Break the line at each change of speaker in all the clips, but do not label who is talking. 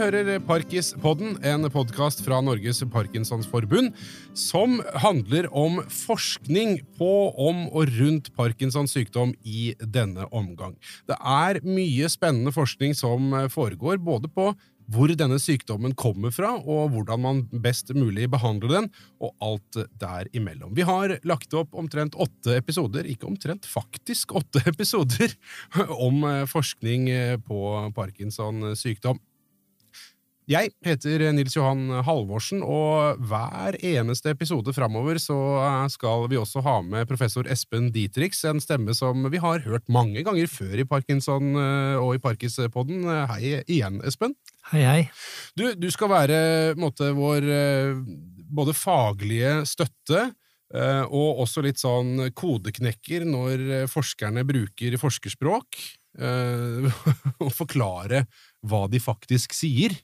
hører Parkis-podden, en podkast fra Norges Parkinsonsforbund, som handler om forskning på, om og rundt Parkinsons sykdom i denne omgang. Det er mye spennende forskning som foregår, både på hvor denne sykdommen kommer fra, og hvordan man best mulig behandler den, og alt derimellom. Vi har lagt opp omtrent åtte episoder, ikke omtrent, faktisk åtte episoder, om forskning på Parkinsons sykdom. Jeg heter Nils Johan Halvorsen, og hver eneste episode framover så skal vi også ha med professor Espen Dietrichs, en stemme som vi har hørt mange ganger før i Parkinson og i Parkis-podden. Hei igjen, Espen.
Hei, hei.
Du, du skal være måte, vår både faglige støtte og også litt sånn kodeknekker når forskerne bruker forskerspråk, og forklare hva de faktisk sier.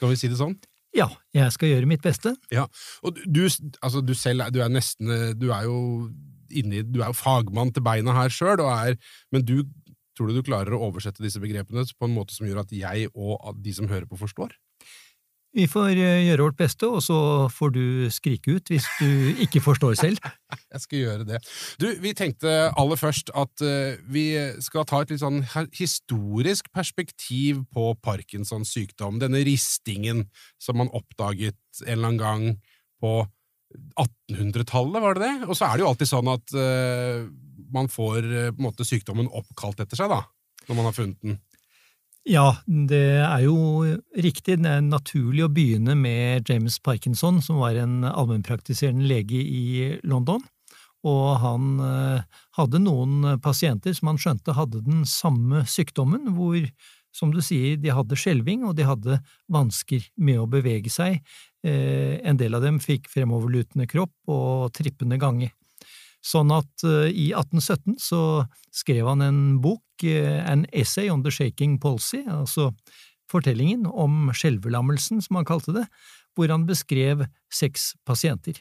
Skal vi si det sånn?
Ja, jeg skal gjøre mitt beste.
Ja, og du, altså, du selv du er nesten Du er jo inni Du er jo fagmann til beina her sjøl, men du tror du du klarer å oversette disse begrepene på en måte som gjør at jeg og de som hører på, forstår?
Vi får gjøre vårt beste, og så får du skrike ut hvis du ikke forstår selv.
Jeg skal gjøre det. Du, vi tenkte aller først at vi skal ta et litt sånn historisk perspektiv på Parkinsons sykdom. Denne ristingen som man oppdaget en eller annen gang på 1800-tallet, var det det? Og så er det jo alltid sånn at man får måte sykdommen oppkalt etter seg, da, når man har funnet den.
Ja, det er jo riktig. Det er naturlig å begynne med James Parkinson, som var en allmennpraktiserende lege i London. Og han hadde noen pasienter som han skjønte hadde den samme sykdommen, hvor, som du sier, de hadde skjelving, og de hadde vansker med å bevege seg. En del av dem fikk fremoverlutende kropp og trippende gange. Sånn at i 1817 så skrev han en bok, An Essay on the Shaking Policy, altså fortellingen om skjelvelammelsen, som han kalte det, hvor han beskrev seks pasienter.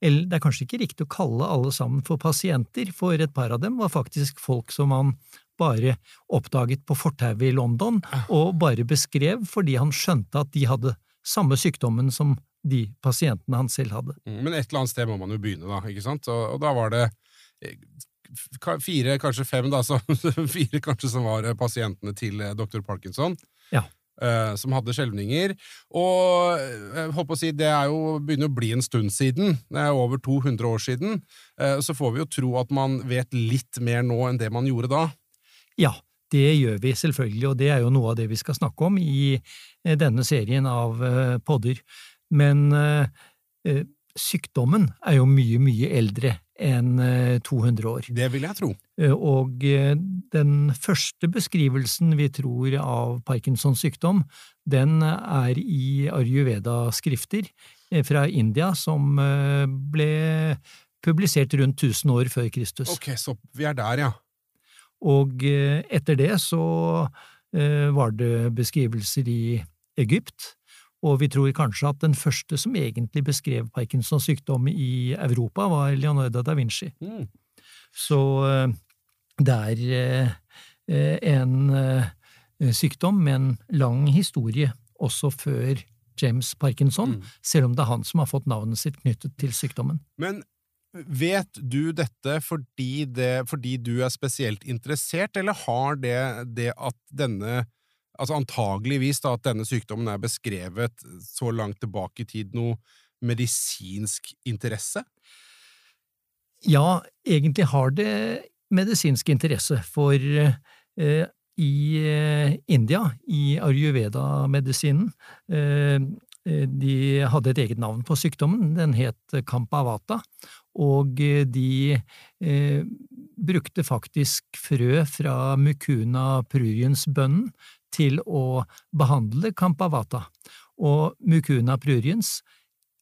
Eller det er kanskje ikke riktig å kalle alle sammen for pasienter, for et par av dem var faktisk folk som han bare oppdaget på fortauet i London, og bare beskrev fordi han skjønte at de hadde samme sykdommen som de pasientene han selv hadde.
Men et eller annet sted må man jo begynne, da, ikke sant? Og, og da var det fire, kanskje fem, da, så, fire kanskje som var pasientene til dr. Parkinson.
Ja.
Uh, som hadde skjelvninger. Og jeg håper å si, det er jo, begynner å bli en stund siden. Det er over 200 år siden. Uh, så får vi jo tro at man vet litt mer nå enn det man gjorde da.
Ja, det gjør vi selvfølgelig, og det er jo noe av det vi skal snakke om i denne serien av podder. Men sykdommen er jo mye, mye eldre enn 200 år.
Det vil jeg tro.
Og den første beskrivelsen vi tror av Parkinsons sykdom, den er i Ayurveda-skrifter fra India som ble publisert rundt 1000 år før Kristus.
Ok, så vi er der, ja.
Og etter det så var det beskrivelser i Egypt, og vi tror kanskje at den første som egentlig beskrev Parkinsons sykdom i Europa, var Leonardo da Vinci.
Mm.
Så det er en sykdom med en lang historie også før James Parkinson,
Mm.
selv om det er han som har fått navnet sitt knyttet til sykdommen.
Men vet du dette fordi, det, fordi du er spesielt interessert, eller har det, det at denne altså antageligvis da, at denne sykdommen er beskrevet så langt tilbake i tid, noe medisinsk interesse?
Ja, egentlig har det medisinsk interesse, for eh, i eh, India, i ayurveda-medisinen, eh, de hadde et eget navn på sykdommen, den het kampavata, og de eh, brukte faktisk frø fra mucuna pruriens-bønnen til å behandle kampavata, og mucuna pruriens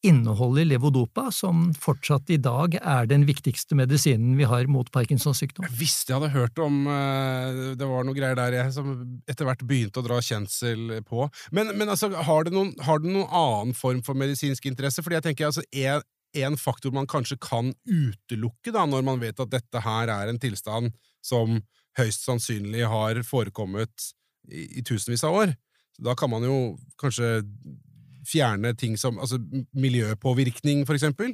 inneholder levodopa, som fortsatt i dag er den viktigste medisinen vi har mot Parkinsons sykdom.
Jeg visste jeg hadde hørt om uh, Det var noe greier der jeg som etter hvert begynte å dra kjensel på. Men, men altså, har det, noen, har det noen annen form for medisinsk interesse? Fordi jeg tenker altså, en, en faktor man kanskje kan utelukke da, når man vet at dette her er en tilstand som høyst sannsynlig har forekommet i, tusenvis av år, Da kan man jo kanskje fjerne ting som altså miljøpåvirkning, for eksempel?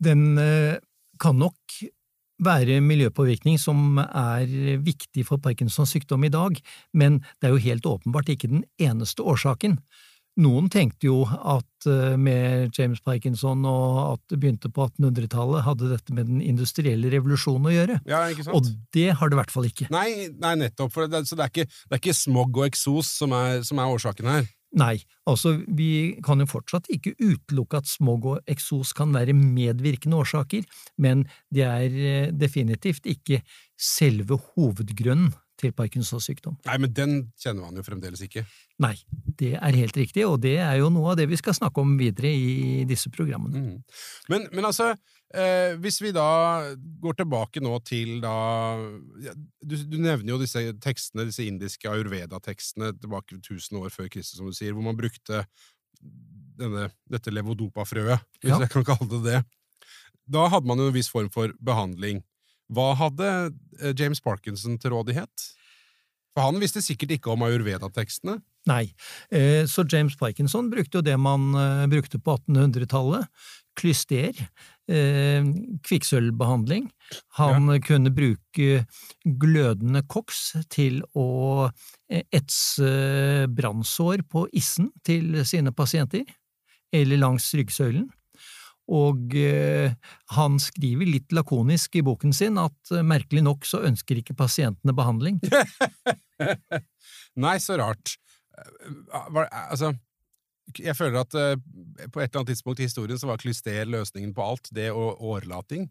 Den eh, kan nok være miljøpåvirkning som er viktig for Parkinsons sykdom i dag, men det er jo helt åpenbart ikke den eneste årsaken. Noen tenkte jo at eh, med James Parkinson og at det begynte på 1800-tallet, hadde dette med den industrielle revolusjonen å gjøre.
Ja, ikke sant?
Og det har det i hvert fall ikke.
Nei, nei nettopp. For det, så det er, ikke, det er ikke smog og eksos som er, som er årsaken her.
Nei, altså vi kan jo fortsatt ikke utelukke at smog og eksos kan være medvirkende årsaker, men det er eh, definitivt ikke selve hovedgrunnen til Parkinsons sykdom.
Nei, men den kjenner man jo fremdeles ikke.
Nei, det er helt riktig, og det er jo noe av det vi skal snakke om videre i disse programmene.
Mm. Men, men, altså, eh, hvis vi da går tilbake nå til da ja, du, du, nevner jo disse tekstene, disse indiske ayurveda-tekstene tilbake 1000 år før Kristus, som du sier, hvor man brukte denne, dette levodopa-frøet, hvis ja. jeg kan kalle det det. Da hadde man jo en viss form for behandling. Hva hadde eh, James Parkinson til rådighet? For han visste sikkert ikke om ayurveda-tekstene.
Nei, eh, så James Parkinson brukte jo det man eh, brukte på 1800-tallet. Klyster, kvikksølvbehandling. Han ja. kunne bruke glødende koks til å etse brannsår på issen til sine pasienter, eller langs ryggsøylen. Og eh, han skriver litt lakonisk i boken sin at eh, merkelig nok så ønsker ikke pasientene behandling.
Nei, så rart. Eh, altså, jeg føler at på et eller annet tidspunkt i historien så var klyster løsningen på alt, det og årelating.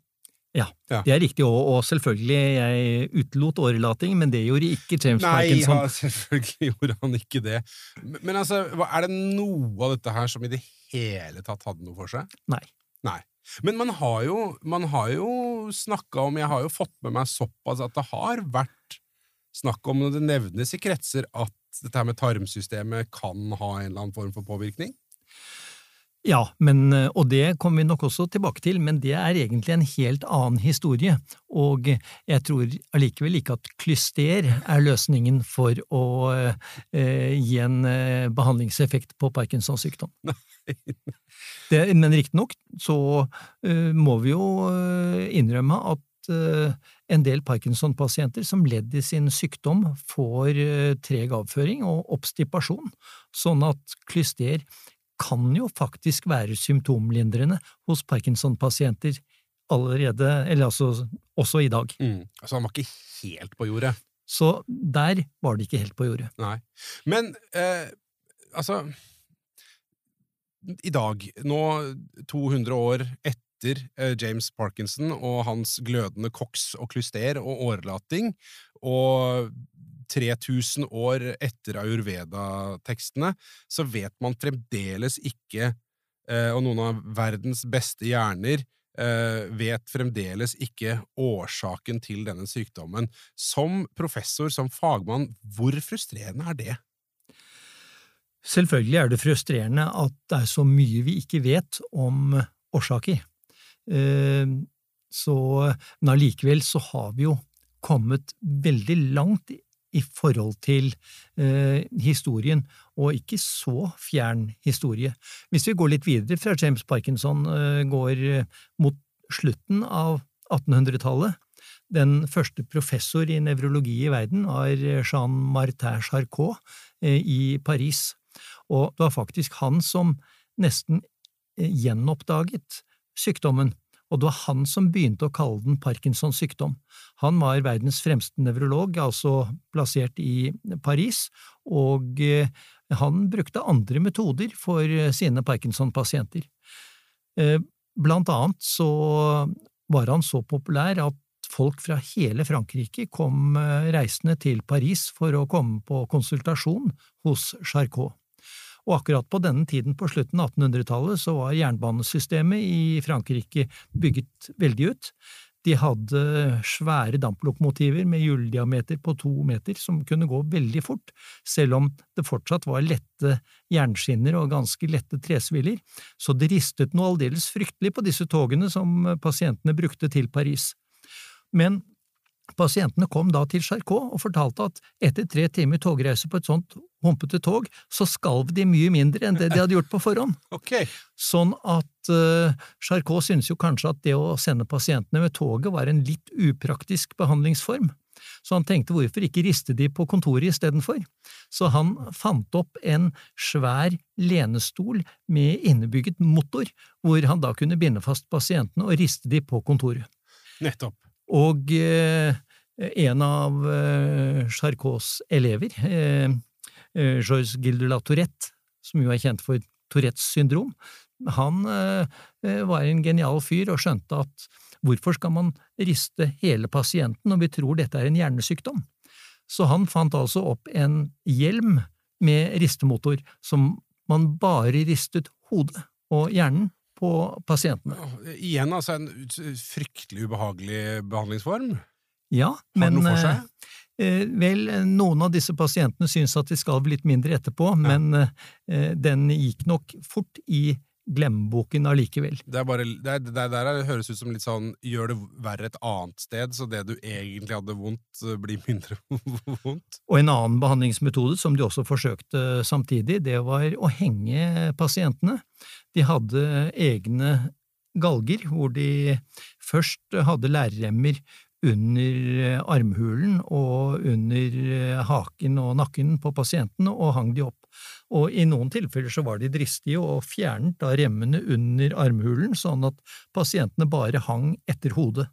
Ja, ja, det er riktig, og, og, selvfølgelig, jeg utelot årelating, men det gjorde ikke James
Nei,
Parkinson.
Nei, ja, selvfølgelig gjorde han ikke det. Men, men altså, er det noe av dette her som i det hele tatt hadde noe for seg?
Nei.
Nei. Men man har jo, man jo snakka om Jeg har jo fått med meg såpass at det har vært snakk om, og det nevnes i kretser, at dette her med tarmsystemet kan ha en eller annen form for påvirkning?
Ja, men, og det kommer vi nok også tilbake til, men det er egentlig en helt annen historie, og jeg tror allikevel ikke at klyster er løsningen for å eh, gi en eh, behandlingseffekt på Parkinsons sykdom. Det, men riktignok så eh, må vi jo uh, innrømme at uh, en del Parkinson-pasienter som ledd i sin sykdom får treg avføring og oppstipasjon, sånn at klyster kan jo faktisk være symptomlindrende hos Parkinson-pasienter allerede, eller altså også i dag.
Mm. Altså han var ikke helt på jordet?
Så der var det ikke helt på jordet.
Nei. Men altså i dag, nå 200 år etter eh, James Parkinson og hans glødende koks og klyster og årelating, og 3000 år etter ayurveda-tekstene, så vet man fremdeles ikke, eh, og noen av verdens beste hjerner eh, vet fremdeles ikke årsaken til denne sykdommen. Som professor, som fagmann, hvor frustrerende er det?
Selvfølgelig er det frustrerende at det er så mye vi ikke vet om årsaker. Eh, så, men allikevel så har vi jo kommet veldig langt i forhold til eh, historien, og ikke så fjern historie. Hvis vi går litt videre fra James Parkinson, eh, går mot slutten av 1800-tallet, den første professor i nevrologi i verden var Jean Martin Charcot i Paris. Og det var faktisk han som nesten eh, gjenoppdaget sykdommen, og det var han som begynte å kalle den Parkinsons sykdom. Han var verdens fremste nevrolog, altså plassert i Paris, og eh, han brukte andre metoder for eh, sine Parkinson-pasienter. Blant annet så var han så populær at folk fra hele Frankrike kom reisende til Paris for å komme på konsultasjon hos Charcot. Og akkurat på denne tiden på slutten av 1800-tallet så var jernbanesystemet i Frankrike bygget veldig ut. De hadde svære damplokomotiver med hjuldiameter på to meter som kunne gå veldig fort, selv om det fortsatt var lette jernskinner og ganske lette tresviller, så det ristet noe aldeles fryktelig på disse togene som pasientene brukte til Paris. Men Pasientene kom da til Charcot og fortalte at etter tre timer togreise på et sånt humpete tog, så skalv de mye mindre enn det de hadde gjort på forhånd.
Okay.
Sånn at uh, Charcot syntes jo kanskje at det å sende pasientene med toget var en litt upraktisk behandlingsform. Så han tenkte hvorfor ikke riste de på kontoret istedenfor? Så han fant opp en svær lenestol med innebygget motor, hvor han da kunne binde fast pasientene og riste de på kontoret.
Nettopp.
Og eh, en av eh, Charcots elever, eh, Georges Gilles Tourette, som jo er kjent for Tourettes syndrom, han var en genial fyr og skjønte at hvorfor skal man riste hele pasienten når vi tror dette er en hjernesykdom? Så han fant altså opp en hjelm med ristemotor som man bare ristet hodet og hjernen på pasientene.
Igjen altså en fryktelig ubehagelig behandlingsform.
Ja, men
seg?
eh, vel, noen av disse pasientene syns at de skalv litt mindre etterpå, men eh, den gikk nok fort i glemmeboken allikevel.
Det bare, det, det er der det høres ut som litt sånn gjør det verre et annet sted, så det du egentlig hadde vondt, eh, blir mindre vondt.
Og en annen behandlingsmetode som de også forsøkte samtidig, det var å henge pasientene. De hadde egne galger, hvor de først hadde lærremmer under armhulen og under haken og nakken på pasientene og hang de opp. Og i noen tilfeller så var de dristige og fjernet da remmene under armhulen, sånn at pasientene bare hang etter hodet.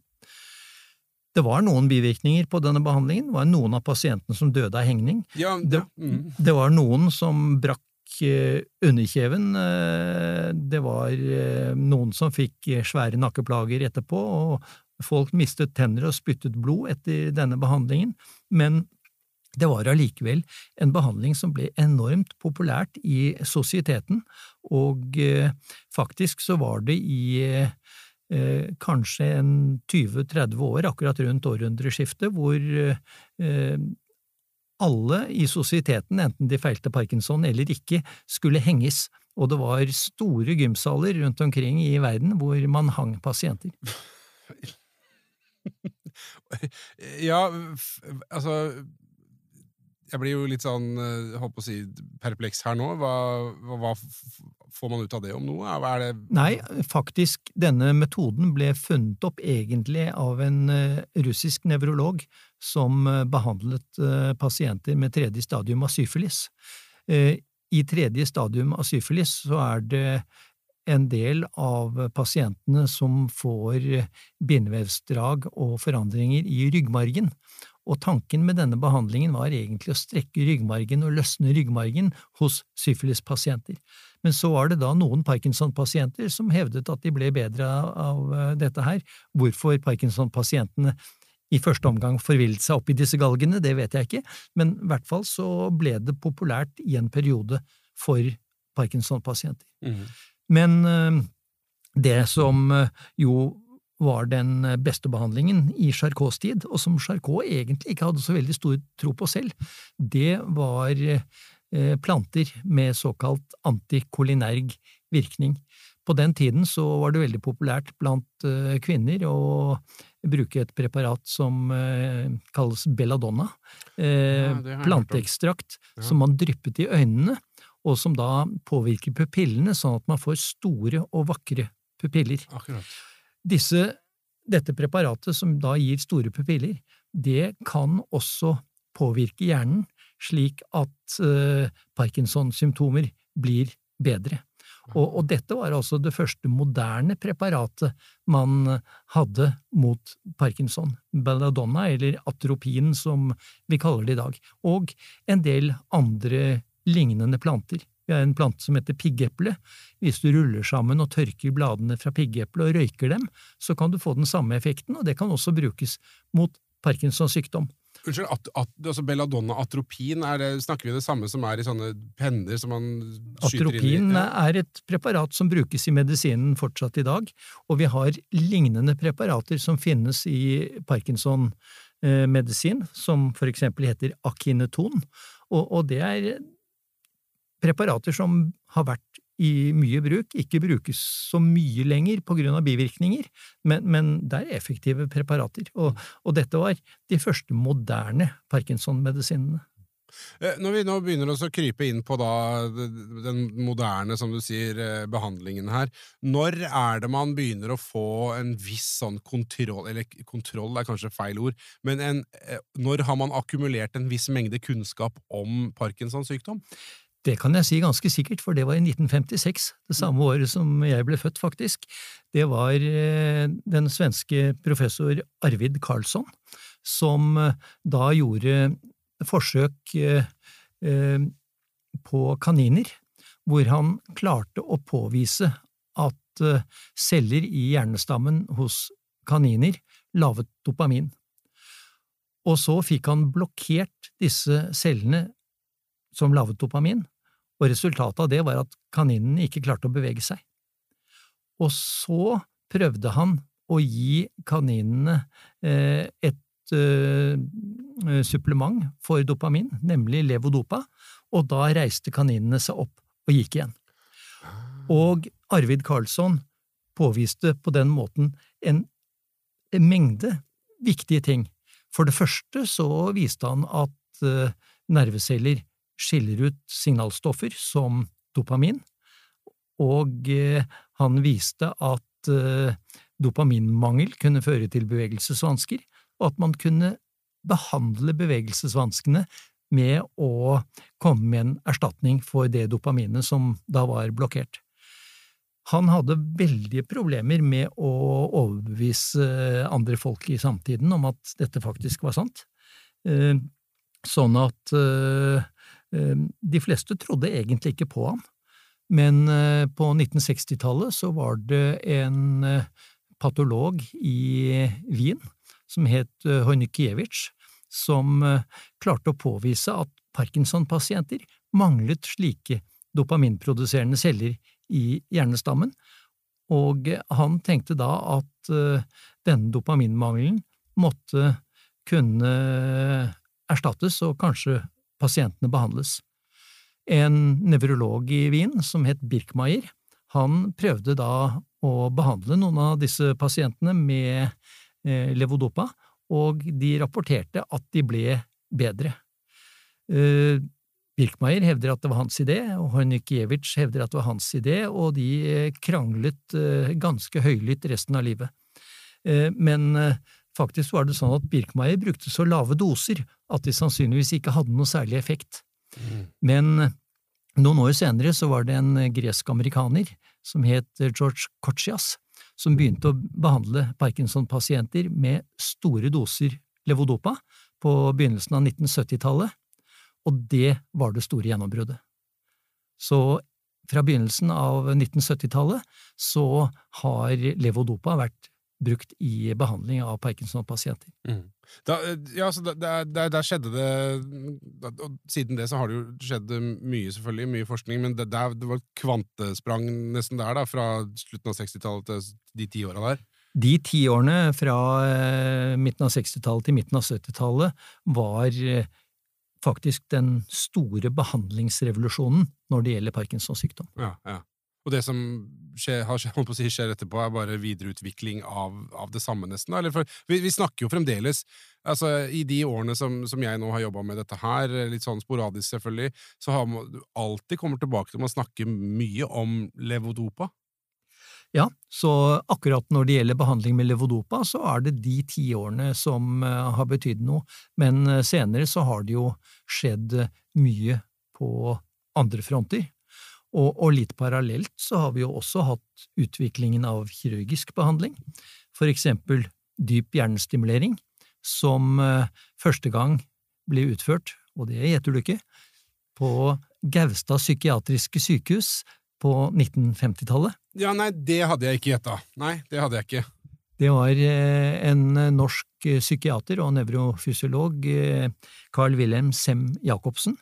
Det var noen bivirkninger på denne behandlingen, det var noen av pasientene som døde av hengning.
Ja,
Det-
ja, mm.
Det var noen som brakk eh, underkjeven, eh, det var eh, noen som fikk svære nakkeplager etterpå, og folk mistet tenner og spyttet blod etter denne behandlingen, men det var allikevel en behandling som ble enormt populært i sosieteten, og eh, faktisk så var det i eh, kanskje en 20–30 år, akkurat rundt århundreskiftet, hvor eh, alle i sosieteten, enten de feilte parkinson eller ikke, skulle henges, og det var store gymsaler rundt omkring i verden hvor man hang pasienter.
Ja, altså Jeg blir jo litt sånn, eh, holdt å si, perpleks her nå. Hva, hva, får man ut av det om noe? Er det
Nei, faktisk, denne metoden ble funnet opp egentlig av en eh, russisk nevrolog som eh, behandlet eh, pasienter med tredje stadium av syfilis. I tredje stadium av syfilis så er det en del av pasientene som får bindevevsdrag og forandringer i ryggmargen. Og tanken med denne behandlingen var egentlig å strekke ryggmargen og løsne ryggmargen hos syfilispasienter. Men så var det da noen Parkinson-pasienter som hevdet at de ble bedre av eh, dette her. Hvorfor Parkinson-pasientene i første omgang forvillet seg opp i disse galgene, det vet jeg ikke, men i hvert fall så ble det populært i en periode for Parkinson-pasienter.
Mhm.
Men eh, det som eh, jo var den beste behandlingen i Charcots tid, og som Charcot egentlig ikke hadde så veldig stor tro på selv, det var eh, planter med såkalt antikolinerg virkning. På den tiden så var det veldig populært blant eh, kvinner å bruke et preparat som eh, kalles belladonna,
Ja,
eh, planteekstrakt
Ja.
som man dryppet i øynene, og som da påvirker pupillene sånn at man får store og vakre pupiller.
Akkurat.
Disse, dette preparatet som da gir store pupiller, det kan også påvirke hjernen slik at eh, Parkinson-symptomer blir bedre. Og, og dette var altså det første moderne preparatet man hadde mot parkinson, belladonna, eller atropin som vi kaller det i dag, og en del andre lignende planter. Vi har en plante som heter piggeple. Hvis du ruller sammen og tørker bladene fra piggeple og røyker dem, så kan du få den samme effekten, og det kan også brukes mot Parkinsons sykdom.
Unnskyld, at, at, altså belladonna, atropin, er det, snakker vi det samme som er i sånne penner som man skyter
Atropin
inn i? Ja.
er et preparat som brukes i medisinen fortsatt i dag, og vi har lignende preparater som finnes i Parkinson-medisin, som for eksempel heter akineton, og, og det er preparater som har vært i mye bruk, ikke brukes så mye lenger på grunn av bivirkninger, men, men det er effektive preparater. Og, og dette var de første moderne parkinson-medisinene.
Eh, når vi nå begynner å krype inn på da, den moderne som du sier, eh, behandlingen her, når er det man begynner å få en viss sånn kontroll Eller kontroll er kanskje feil ord, men en, eh, når har man akkumulert en viss mengde kunnskap om Parkinsons sykdom?
Det kan jeg si ganske sikkert, for det var i 1956, det samme året som jeg ble født, faktisk. Det var den svenske professor Arvid Karlsson som da gjorde forsøk eh, eh, på kaniner, hvor han klarte å påvise at eh, celler i hjernestammen hos kaniner laget dopamin. Og så fikk han blokkert disse cellene som laget dopamin, og resultatet av det var at kaninen ikke klarte å bevege seg. Og så prøvde han å gi kaninene et uh, supplement for dopamin, nemlig levodopa, og da reiste kaninene seg opp og gikk igjen. Og Arvid Karlsson påviste på den måten en, en mengde viktige ting. For det første så viste han at nerveceller skiller ut signalstoffer som dopamin, og uh, han viste at dopaminmangel kunne føre til bevegelsesvansker, og at man kunne behandle bevegelsesvanskene med å komme med en erstatning for det dopaminet som da var blokkert. Han hadde veldige problemer med å overbevise andre folk i samtiden om at dette faktisk var sant, eh, sånn at eh, eh, de fleste trodde egentlig ikke på ham. Men på 1960-tallet så var det en patolog i Wien som het eh, Hojnikiewicz, som eh, klarte å påvise at Parkinson-pasienter manglet slike dopaminproduserende celler i hjernestammen, og han tenkte da at eh, denne dopaminmangelen måtte kunne erstattes, og kanskje pasientene behandles. En nevrolog i Wien som het Birkmeier, han prøvde da å behandle noen av disse pasientene med Eh, levodopa, og de rapporterte at de ble bedre. Eh, Birkmeier hevder at det var hans idé, og Hornikiewicz hevder at det var hans idé, og de eh, kranglet ganske høylytt resten av livet. Men faktisk var det sånn at Birkmeier brukte så lave doser at de sannsynligvis ikke hadde noe særlig effekt. Mm. Men noen år senere så var det en gresk-amerikaner som het George Kochias, som begynte å behandle Parkinson-pasienter med store doser levodopa på begynnelsen av 1970-tallet, og det var det store gjennombruddet. Så fra begynnelsen av 1970-tallet så har levodopa vært brukt i behandling av Parkinson-pasienter. Mm.
ja, så der, der, der, skjedde det Og siden det så har det jo skjedd mye, selvfølgelig, mye forskning, men det, der, det var kvantesprang nesten der, da, fra slutten av 60-tallet til de ti åra der?
De ti årene fra eh, midten av 60-tallet til midten av 70-tallet var eh, faktisk den store behandlingsrevolusjonen når det gjelder Parkinsons sykdom.
Ja, ja. Og det som skjer, har, si, skjer etterpå, er bare videreutvikling av, av det samme, nesten? For, vi, vi, snakker jo fremdeles altså, I de årene som, som jeg nå har jobba med dette her, litt sånn sporadisk selvfølgelig, så har man alltid kommet tilbake til å snakke mye om levodopa.
Ja, så akkurat når det gjelder behandling med levodopa, så er det de ti årene som uh, har betydd noe, men uh, senere så har det jo skjedd mye på andre fronter. Og, og, litt parallelt så har vi jo også hatt utviklingen av kirurgisk behandling, for eksempel dyp hjernestimulering, som uh, første gang ble utført, og det gjetter du ikke, på Gaustad psykiatriske sykehus på 1950-tallet.
Ja, nei, det hadde jeg ikke gjetta. Nei, det hadde jeg ikke.
Det var uh, en norsk psykiater og nevrofysiolog, uh, Carl Wilhelm Sem Jacobsen,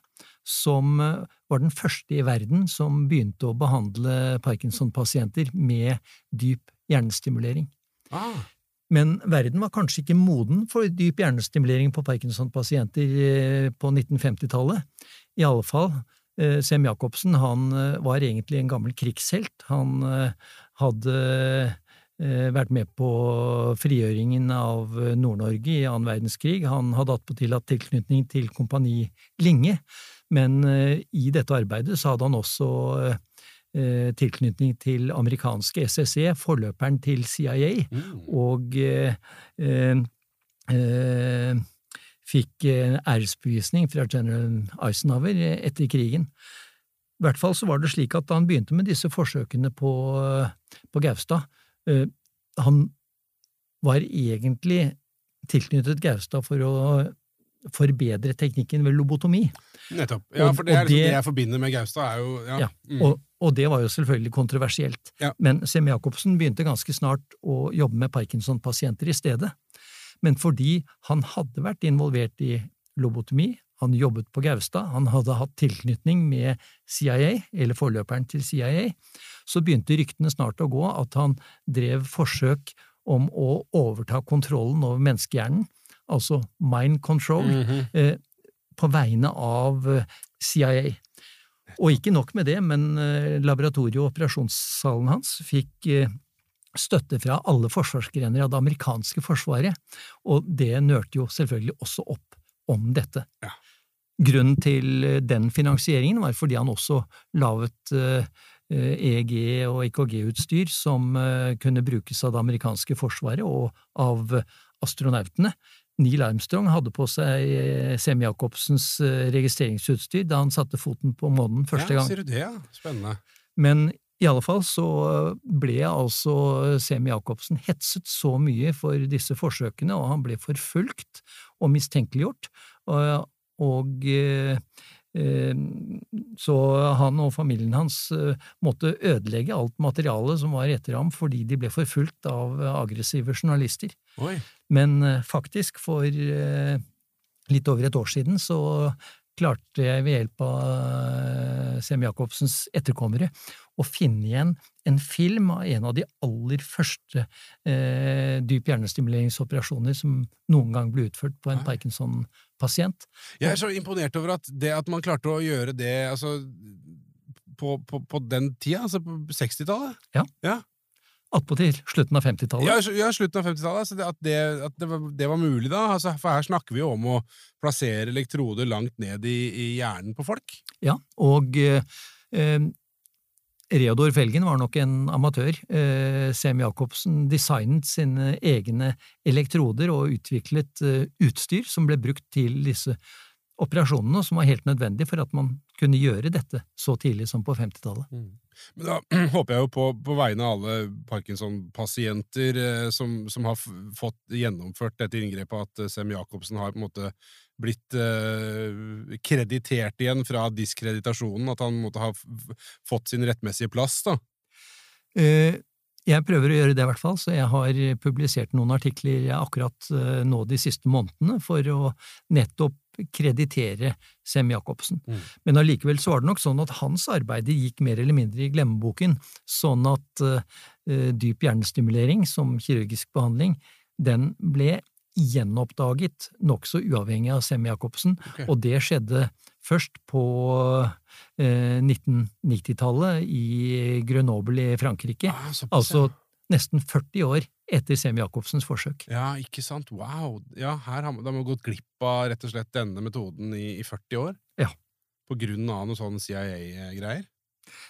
som eh, var den første i verden som begynte å behandle Parkinson-pasienter med dyp hjernestimulering. Ah. Men verden var kanskje ikke moden for dyp hjernestimulering på Parkinson-pasienter eh, på 1950-tallet. I alle fall eh, Sem Jacobsen han var egentlig en gammel krigshelt. Han hadde vært med på frigjøringen av Nord-Norge i annen verdenskrig. Han hadde attpåtil hatt tilknytning til Kompani Linge, men eh, i dette arbeidet så hadde han også eh, tilknytning til amerikanske SSE, forløperen til CIA,
Mm.
og eh, eh, eh, fikk eh, æresbevisning fra general Eisenhower eh, etter krigen. I hvert fall så var det slik at da han begynte med disse forsøkene på, eh, på Gaustad, eh, han var egentlig tilknyttet Gaustad for å forbedre teknikken ved lobotomi.
Nettopp. Ja, for det er liksom det, jeg forbinder med Gaustad, er jo Ja.
Ja,
mm.
Og, og det var jo selvfølgelig kontroversielt.
Ja.
Men Sem Jacobsen begynte ganske snart å jobbe med Parkinson-pasienter i stedet. Men fordi han hadde vært involvert i lobotomi, han jobbet på Gaustad, han hadde hatt tilknytning med CIA, eller forløperen til CIA, så begynte ryktene snart å gå at han drev forsøk om å overta kontrollen over menneskehjernen, altså mind control,
Mhm.
eh, på vegne av eh, CIA. Og ikke nok med det, men eh, laboratoriet og operasjonssalen hans fikk eh, støtte fra alle forsvarsgrener av det amerikanske forsvaret, og det nørte jo selvfølgelig også opp om dette.
Ja.
Grunnen til eh, den finansieringen var fordi han også laget eh, eh, EEG- og EKG-utstyr som eh, kunne brukes av det amerikanske forsvaret og av astronautene. Neil Armstrong hadde på seg Sem Jacobsens eh, registreringsutstyr da han satte foten på månen første gang. ja.
Sier du det, ja? Spennende.
Men i alle fall så ble altså Sem Jacobsen hetset så mye for disse forsøkene, og han ble forfulgt og mistenkeliggjort. Og, eh, eh, så han og familien hans eh, måtte ødelegge alt materialet som var etter ham, fordi de ble forfulgt av aggressive journalister.
Oi.
Men faktisk, for litt over et år siden, så klarte jeg ved hjelp av eh, Sem Jacobsens etterkommere å finne igjen en film av en av de aller første eh, dyp hjernestimuleringsoperasjoner som noen gang ble utført på en
Nei.
Parkinson-pasient.
Jeg er så imponert over at det at man klarte å gjøre det altså, på, på, på den tida, altså på 60-tallet.
Attpåtil slutten av 50-tallet.
Ja, ja, slutten av 50-tallet. Altså at det, at det, var, det var mulig da. Altså, for her snakker vi jo om å plassere elektroder langt ned i, i hjernen på folk.
Ja, og eh, eh, Reodor Felgen var nok en amatør. Eh, Sem Jacobsen designet sine egne elektroder og utviklet eh, utstyr som ble brukt til disse operasjonene, som var helt nødvendig for at man kunne gjøre dette så tidlig som på 50-tallet.
Men da håper jeg jo på, på vegne av alle Parkinson-pasienter eh, som, som har fått gjennomført dette inngrepet, at eh, Sem Jacobsen har på en måte blitt eh, kreditert igjen fra diskreditasjonen, at han måtte ha fått sin rettmessige plass, da.
Eh, Jeg prøver å gjøre det, i hvert fall, så jeg har publisert noen artikler akkurat eh, nå de siste månedene for å nettopp kreditere Sem Jacobsen.
Mm.
Men allikevel så var det nok sånn at hans arbeid gikk mer eller mindre i glemmeboken, sånn at uh, dyp hjernestimulering som kirurgisk behandling, den ble gjenoppdaget nokså uavhengig av Sem Jacobsen,
okay.
og det skjedde først på eh, 1990-tallet i Grenoble i Frankrike,
Ah,
altså. Nesten 40 år etter Sem Jacobsens forsøk.
Ja, ikke sant? Wow! Ja, her har man, da har man gått glipp av rett og slett denne metoden i, i 40 år?
Ja.
På grunn av noe sånn CIA-greier?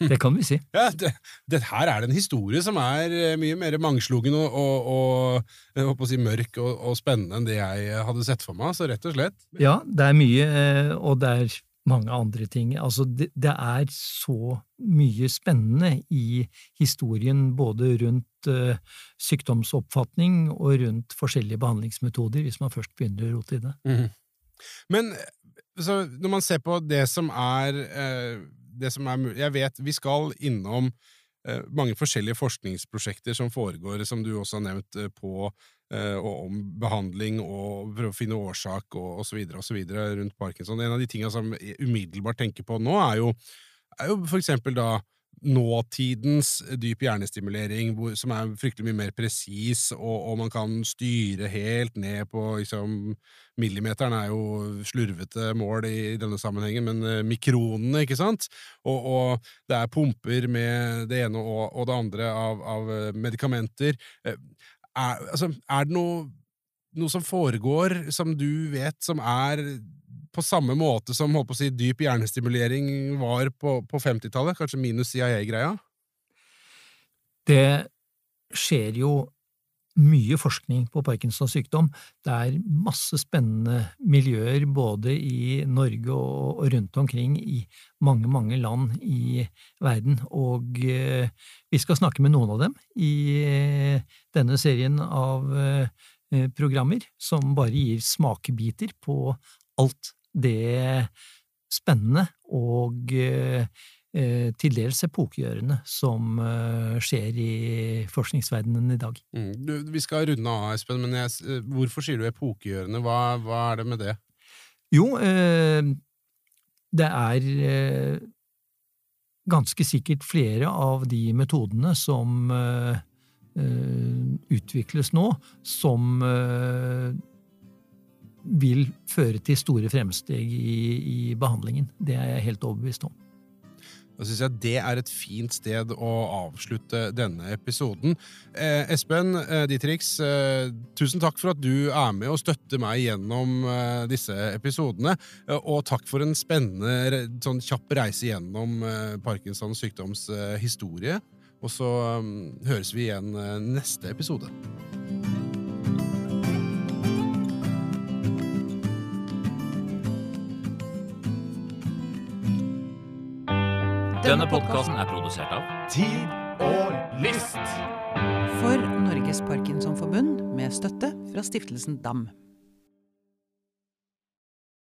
Det kan vi si.
Ja, det, det her er det en historie som er eh, mye mer mangslungen og, og, og si mørk og, og spennende enn det jeg hadde sett for meg, så rett og slett.
Ja, det er mye, eh, og det er mange andre ting. Altså, det, det er så mye spennende i historien, både rundt uh, sykdomsoppfatning og rundt forskjellige behandlingsmetoder, hvis man først begynner å rote i det.
Mm. Men når man ser på det som er uh, det som er mulig Jeg vet vi skal innom eh, mange forskjellige forskningsprosjekter som foregår, som du også har nevnt, på og om behandling og prøve å finne årsak og, osv. rundt parkinson. En av de tinga som jeg umiddelbart tenker på nå, er jo, jo for eksempel da nåtidens dyp hjernestimulering, som er fryktelig mye mer presis, og, og, man kan styre helt ned på liksom, Millimeteren er jo slurvete mål i, i denne sammenhengen, men uh, mikronene, ikke sant? Og, og, det er pumper med det ene og, og det andre av, av medikamenter. Uh, er, altså, er det noe, noe som foregår, som du vet, som er på samme måte som holdt på å si, dyp hjernestimulering var på, på 50-tallet, kanskje minus CIA-greia?
Det skjer jo mye forskning på Parkinsons sykdom. Det er masse spennende miljøer både i Norge og, rundt omkring i mange, mange land i verden, og eh, vi skal snakke med noen av dem i eh, denne serien av eh, programmer, som bare gir smakebiter på alt det spennende og til dels epokegjørende som eh, skjer i forskningsverdenen i dag.
Mm. Du, vi skal runde av, Espen, men jeg, eh, hvorfor sier du epokegjørende? Hva, hva, er det med det?
Jo, eh, det er eh, ganske sikkert flere av de metodene som eh, utvikles nå, som vil føre til store fremsteg i, i behandlingen. Det er jeg helt overbevist om.
Da synes jeg Det er et fint sted å avslutte denne episoden. Eh, Espen eh, Dietrich, eh, tusen takk for at du er med og støtter meg gjennom eh, disse episodene. Eh, og takk for en spennende sånn kjapp reise gjennom eh, Parkinsons sykdoms historie. Og så mm, høres vi igjen neste episode.
Denne podkasten er produsert av
Tid og Lyst.
For Norges Parkinsonforbund med støtte fra stiftelsen DAM.